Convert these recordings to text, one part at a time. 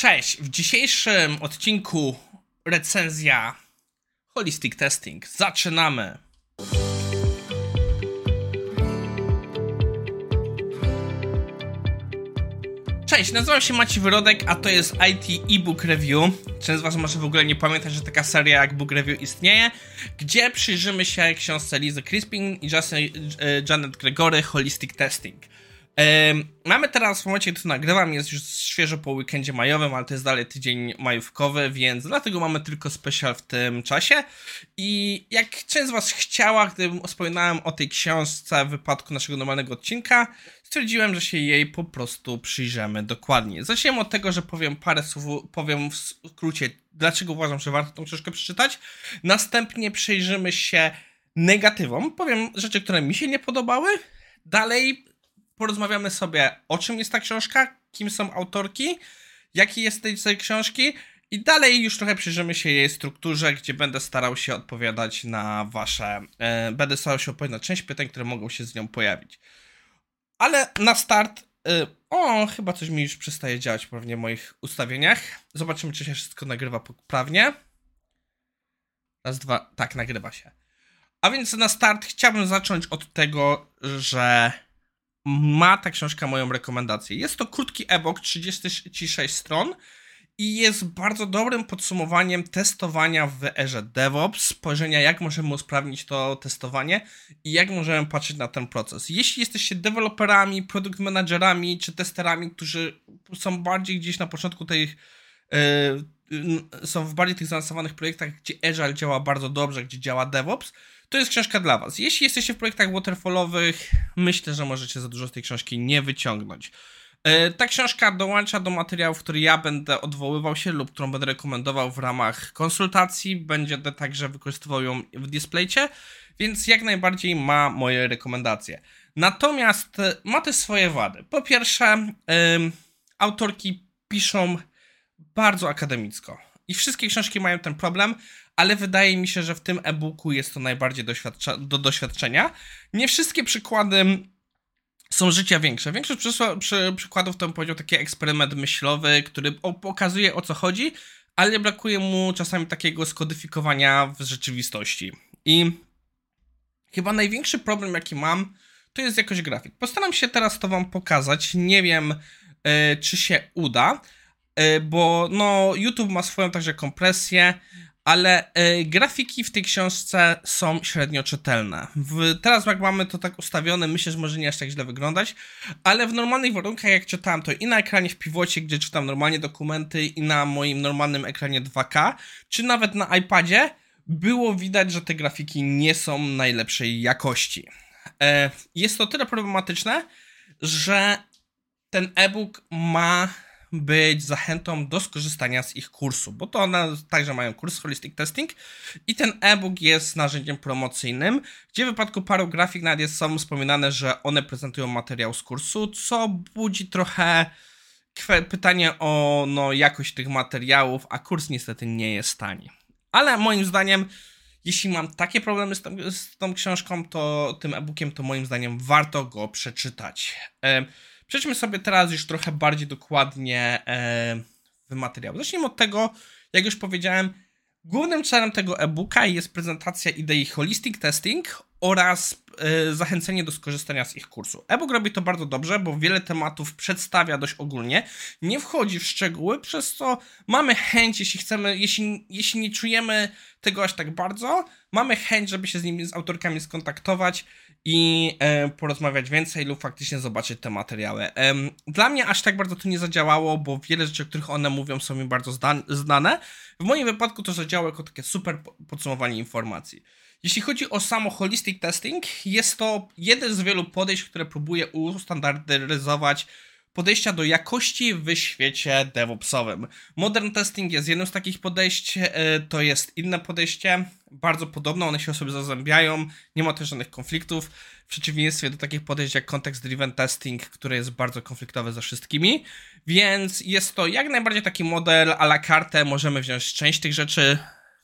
Cześć! W dzisiejszym odcinku recenzja Holistic Testing. Zaczynamy! Cześć, nazywam się Maciej Wyrodek, a to jest IT e-book review. Część z Was może w ogóle nie pamiętać, że taka seria jak Book Review istnieje, gdzie przyjrzymy się książce Lizy Crispin i Janet Gregory Holistic Testing. Mamy teraz w momencie, gdy nagrywam, jest już świeżo po weekendzie majowym, ale to jest dalej tydzień majówkowy, więc dlatego mamy tylko special w tym czasie. I jak część z Was chciała, gdy wspominałem o tej książce w wypadku naszego normalnego odcinka, stwierdziłem, że się jej po prostu przyjrzymy dokładnie. Zacznijmy od tego, że powiem parę słów, powiem w skrócie, dlaczego uważam, że warto tą książkę przeczytać. Następnie przyjrzymy się negatywom, powiem rzeczy, które mi się nie podobały. Dalej porozmawiamy sobie, o czym jest ta książka, kim są autorki, jaki jest tej, tej książki i dalej już trochę przyjrzymy się jej strukturze, gdzie będę starał się odpowiadać na wasze, e, będę starał się odpowiedzieć na część pytań, które mogą się z nią pojawić. Ale na start, e, o, chyba coś mi już przestaje działać pewnie w moich ustawieniach. Zobaczymy, czy się wszystko nagrywa poprawnie. Raz, dwa, tak, nagrywa się. A więc na start chciałbym zacząć od tego, że ma ta książka moją rekomendację. Jest to krótki e-book, 36 stron i jest bardzo dobrym podsumowaniem testowania w erze DevOps, spojrzenia jak możemy usprawnić to testowanie i jak możemy patrzeć na ten proces. Jeśli jesteście deweloperami, produkt managerami czy testerami, którzy są bardziej gdzieś na początku tej yy, są w bardziej tych zaawansowanych projektach, gdzie Agile działa bardzo dobrze, gdzie działa DevOps, to jest książka dla Was. Jeśli jesteście w projektach waterfallowych, myślę, że możecie za dużo z tej książki nie wyciągnąć. E, ta książka dołącza do materiałów, który ja będę odwoływał się lub którą będę rekomendował w ramach konsultacji. Będę także wykorzystywał ją w displaycie, więc jak najbardziej ma moje rekomendacje. Natomiast e, ma też swoje wady. Po pierwsze, autorki piszą bardzo akademicko. I wszystkie książki mają ten problem, ale wydaje mi się, że w tym e-booku jest to najbardziej do doświadczenia. Nie wszystkie przykłady są życia większe. Większość przy, przy, przykładów to bym powiedział taki eksperyment myślowy, który pokazuje o co chodzi, ale brakuje mu czasami takiego skodyfikowania w rzeczywistości. I chyba największy problem, jaki mam, to jest jakość grafik. Postaram się teraz to wam pokazać. Nie wiem, yy, czy się uda, bo no, YouTube ma swoją także kompresję ale y, grafiki w tej książce są średnio czytelne. W, teraz jak mamy to tak ustawione, myślę, że może nie aż tak źle wyglądać, ale w normalnych warunkach jak czytałem to i na ekranie w piwocie, gdzie czytam normalnie dokumenty i na moim normalnym ekranie 2K, czy nawet na iPadzie, było widać, że te grafiki nie są najlepszej jakości. E, jest to tyle problematyczne, że ten e-book ma być zachętą do skorzystania z ich kursu, bo to one także mają kurs Holistic Testing i ten e-book jest narzędziem promocyjnym, gdzie w wypadku paru grafik nawet jest są wspominane, że one prezentują materiał z kursu, co budzi trochę pytanie o no, jakość tych materiałów, a kurs niestety nie jest tani. Ale moim zdaniem, jeśli mam takie problemy z tą, z tą książką, to tym e-bookiem, to moim zdaniem warto go przeczytać. Przejdźmy sobie teraz już trochę bardziej dokładnie e, w materiał. Zacznijmy od tego, jak już powiedziałem, głównym celem tego e-booka jest prezentacja idei holistic testing oraz e, zachęcenie do skorzystania z ich kursu. E-book robi to bardzo dobrze, bo wiele tematów przedstawia dość ogólnie, nie wchodzi w szczegóły, przez co mamy chęć, jeśli chcemy, jeśli, jeśli nie czujemy tego aż tak bardzo, mamy chęć, żeby się z nimi, z autorkami skontaktować i e, porozmawiać więcej lub faktycznie zobaczyć te materiały. Dla mnie aż tak bardzo to nie zadziałało, bo wiele rzeczy, o których one mówią, są mi bardzo znane. W moim wypadku to zadziałało jako takie super podsumowanie informacji. Jeśli chodzi o samo holistic testing, jest to jeden z wielu podejść, które próbuje ustandaryzować podejścia do jakości w świecie DevOpsowym. Modern testing jest jednym z takich podejść, e, to jest inne podejście, bardzo podobne, one się o sobie zazębiają, nie ma też żadnych konfliktów, w przeciwieństwie do takich podejść jak context driven testing, które jest bardzo konfliktowe ze wszystkimi, więc jest to jak najbardziej taki model a la carte, możemy wziąć część tych rzeczy,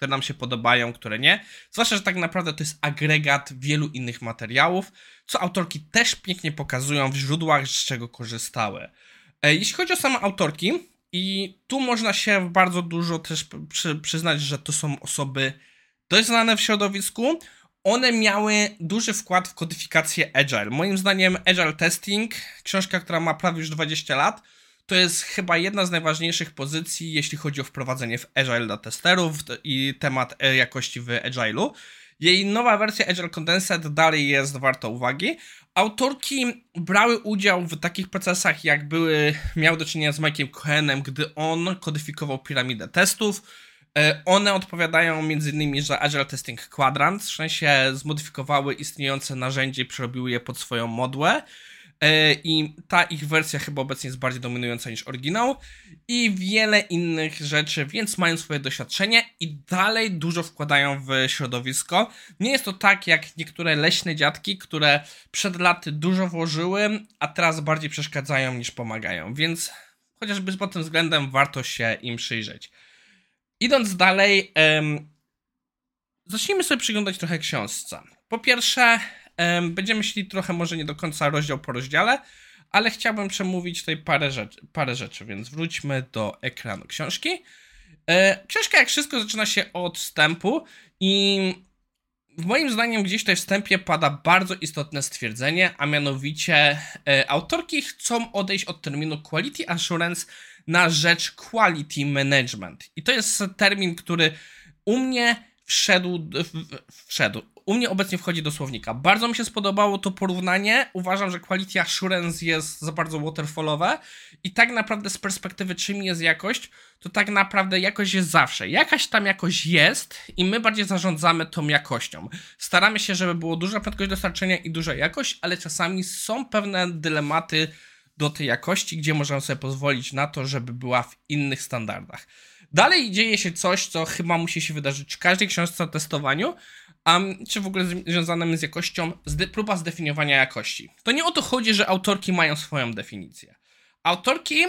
które nam się podobają, które nie. Zwłaszcza, że tak naprawdę to jest agregat wielu innych materiałów, co autorki też pięknie pokazują w źródłach, z czego korzystały. E, jeśli chodzi o same autorki, I tu można się bardzo dużo też przy, przyznać, że to są osoby dość znane w środowisku. One miały duży wkład w kodyfikację Agile. Moim zdaniem Agile Testing, książka, która ma prawie już 20 lat, to jest chyba jedna z najważniejszych pozycji, jeśli chodzi o wprowadzenie w Agile dla testerów i temat e, jakości w Agile'u. Jej nowa wersja Agile Condensed dalej jest warta uwagi. Autorki brały udział w takich procesach, jak były, miały do czynienia z Mike'iem Cohenem, gdy on kodyfikował piramidę testów. E, one odpowiadają m.in., że Agile Testing Quadrant, w sensie zmodyfikowały istniejące narzędzie i przerobiły je pod swoją modłę. E, i ta ich wersja chyba obecnie jest bardziej dominująca niż oryginał i wiele innych rzeczy, więc mają swoje doświadczenie i dalej dużo wkładają w środowisko. Nie jest to tak jak niektóre leśne dziadki, które przed laty dużo włożyły, a teraz bardziej przeszkadzają niż pomagają, więc chociażby pod tym względem warto się im przyjrzeć. Idąc dalej, zacznijmy sobie przyglądać trochę książce. Po pierwsze, Będziemy szli trochę może nie do końca rozdział po rozdziale, ale chciałbym przemówić tutaj parę rzeczy, parę rzeczy więc wróćmy do ekranu książki. E, książka jak wszystko zaczyna się od wstępu i w moim zdaniem gdzieś tutaj wstępie pada bardzo istotne stwierdzenie, a mianowicie e, autorki chcą odejść od terminu quality assurance na rzecz quality management. I to jest termin, który u mnie wszedł, wszedł, u mnie obecnie wchodzi do słownika. Bardzo mi się spodobało to porównanie. Uważam, że quality assurance jest za bardzo waterfallowe i tak naprawdę z perspektywy czym jest jakość, to tak naprawdę jakość jest zawsze. Jakaś tam jakość jest i my bardziej zarządzamy tą jakością. Staramy się, żeby było duża prędkość dostarczenia i duża jakość, ale czasami są pewne dylematy do tej jakości, gdzie możemy sobie pozwolić na to, żeby była w innych standardach. Dalej dzieje się coś, co chyba musi się wydarzyć w każdej książce o testowaniu, um, czy w ogóle związanym z jakością, próba zdefiniowania jakości. To nie o to chodzi, że autorki mają swoją definicję. Autorki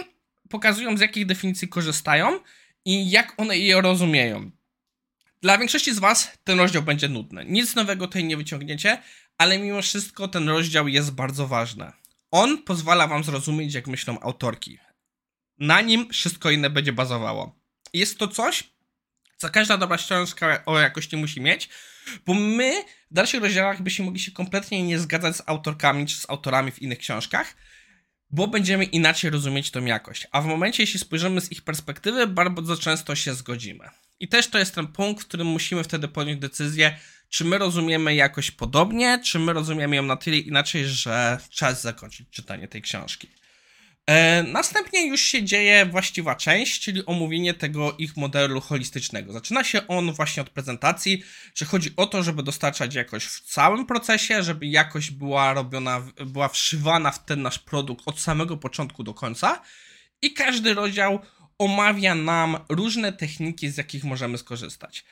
pokazują, z jakich definicji korzystają i jak one je rozumieją. Dla większości z Was ten rozdział będzie nudny. Nic nowego tutaj nie wyciągniecie, ale mimo wszystko ten rozdział jest bardzo ważny. On pozwala Wam zrozumieć, jak myślą autorki. Na nim wszystko inne będzie bazowało. Jest to coś, co każda dobra książka o jakości musi mieć, bo my w dalszych rozdziałach byśmy mogli się kompletnie nie zgadzać z autorkami czy z autorami w innych książkach, bo będziemy inaczej rozumieć tą jakość. A w momencie, jeśli spojrzymy z ich perspektywy, bardzo często się zgodzimy. I też to jest ten punkt, w którym musimy wtedy podjąć decyzję, czy my rozumiemy jakość podobnie, czy my rozumiemy ją na tyle inaczej, że czas zakończyć czytanie tej książki. E, następnie już się dzieje właściwa część, czyli omówienie tego ich modelu holistycznego. Zaczyna się on właśnie od prezentacji, że chodzi o to, żeby dostarczać jakość w całym procesie, żeby jakość była robiona, była wszywana w ten nasz produkt od samego początku do końca i każdy rozdział omawia nam różne techniki, z jakich możemy skorzystać.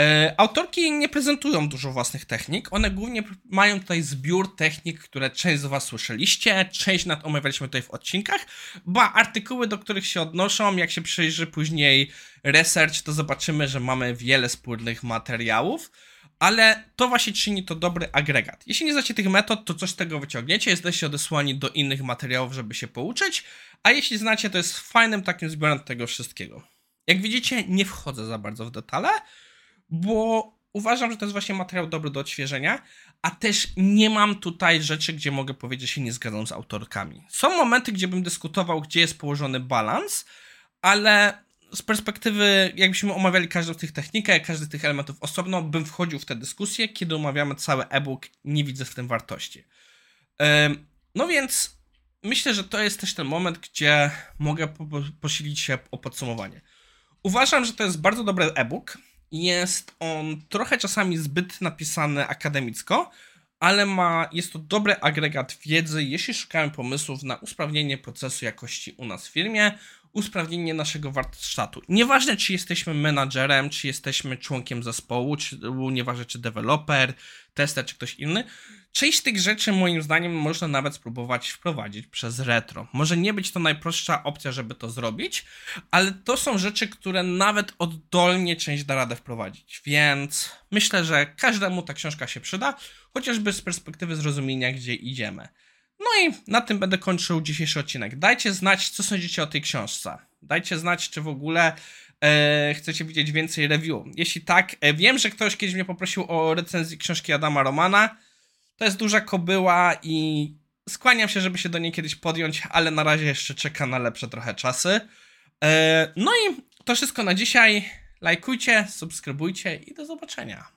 E, autorki nie prezentują dużo własnych technik. One głównie mają tutaj zbiór technik, które część z Was słyszeliście, część nad omawialiśmy tutaj w odcinkach, bo artykuły, do których się odnoszą, jak się przyjrzy później research, to zobaczymy, że mamy wiele spójnych materiałów, ale to właśnie czyni to dobry agregat. Jeśli nie znacie tych metod, to coś z tego wyciągniecie, jesteście odesłani do innych materiałów, żeby się pouczyć, a jeśli znacie, to jest fajnym takim zbiorem tego wszystkiego. Jak widzicie, nie wchodzę za bardzo w detale, bo uważam, że to jest właśnie materiał dobry do odświeżenia, a też nie mam tutaj rzeczy, gdzie mogę powiedzieć, że się nie zgadzam z autorkami. Są momenty, gdzie bym dyskutował, gdzie jest położony balans, ale z perspektywy, jakbyśmy omawiali każdą z tych technik, każdy z tych elementów osobno, bym wchodził w tę dyskusję, kiedy omawiamy cały e-book, nie widzę w tym wartości. No więc myślę, że to jest też ten moment, gdzie mogę posilić się o podsumowanie. Uważam, że to jest bardzo dobry e-book. Jest on trochę czasami zbyt napisany akademicko, ale ma, jest to dobry agregat wiedzy, jeśli szukamy pomysłów na usprawnienie procesu jakości u nas w firmie, usprawnienie naszego warsztatu. Nieważne, czy jesteśmy menadżerem, czy jesteśmy członkiem zespołu, czy nieważne, czy deweloper, tester, czy ktoś inny, część tych rzeczy moim zdaniem można nawet spróbować wprowadzić przez retro. Może nie być to najprostsza opcja, żeby to zrobić, ale to są rzeczy, które nawet oddolnie część da radę wprowadzić, więc myślę, że każdemu ta książka się przyda, chociażby z perspektywy zrozumienia, gdzie idziemy. No i na tym będę kończył dzisiejszy odcinek. Dajcie znać, co sądzicie o tej książce. Dajcie znać, czy w ogóle e, chcecie widzieć więcej review. Jeśli tak, e, wiem, że ktoś kiedyś mnie poprosił o recenzję książki Adama Romana. To jest duża kobyła i skłaniam się, żeby się do niej kiedyś podjąć, ale na razie jeszcze czeka na lepsze trochę czasy. E, no i to wszystko na dzisiaj. Lajkujcie, subskrybujcie i do zobaczenia.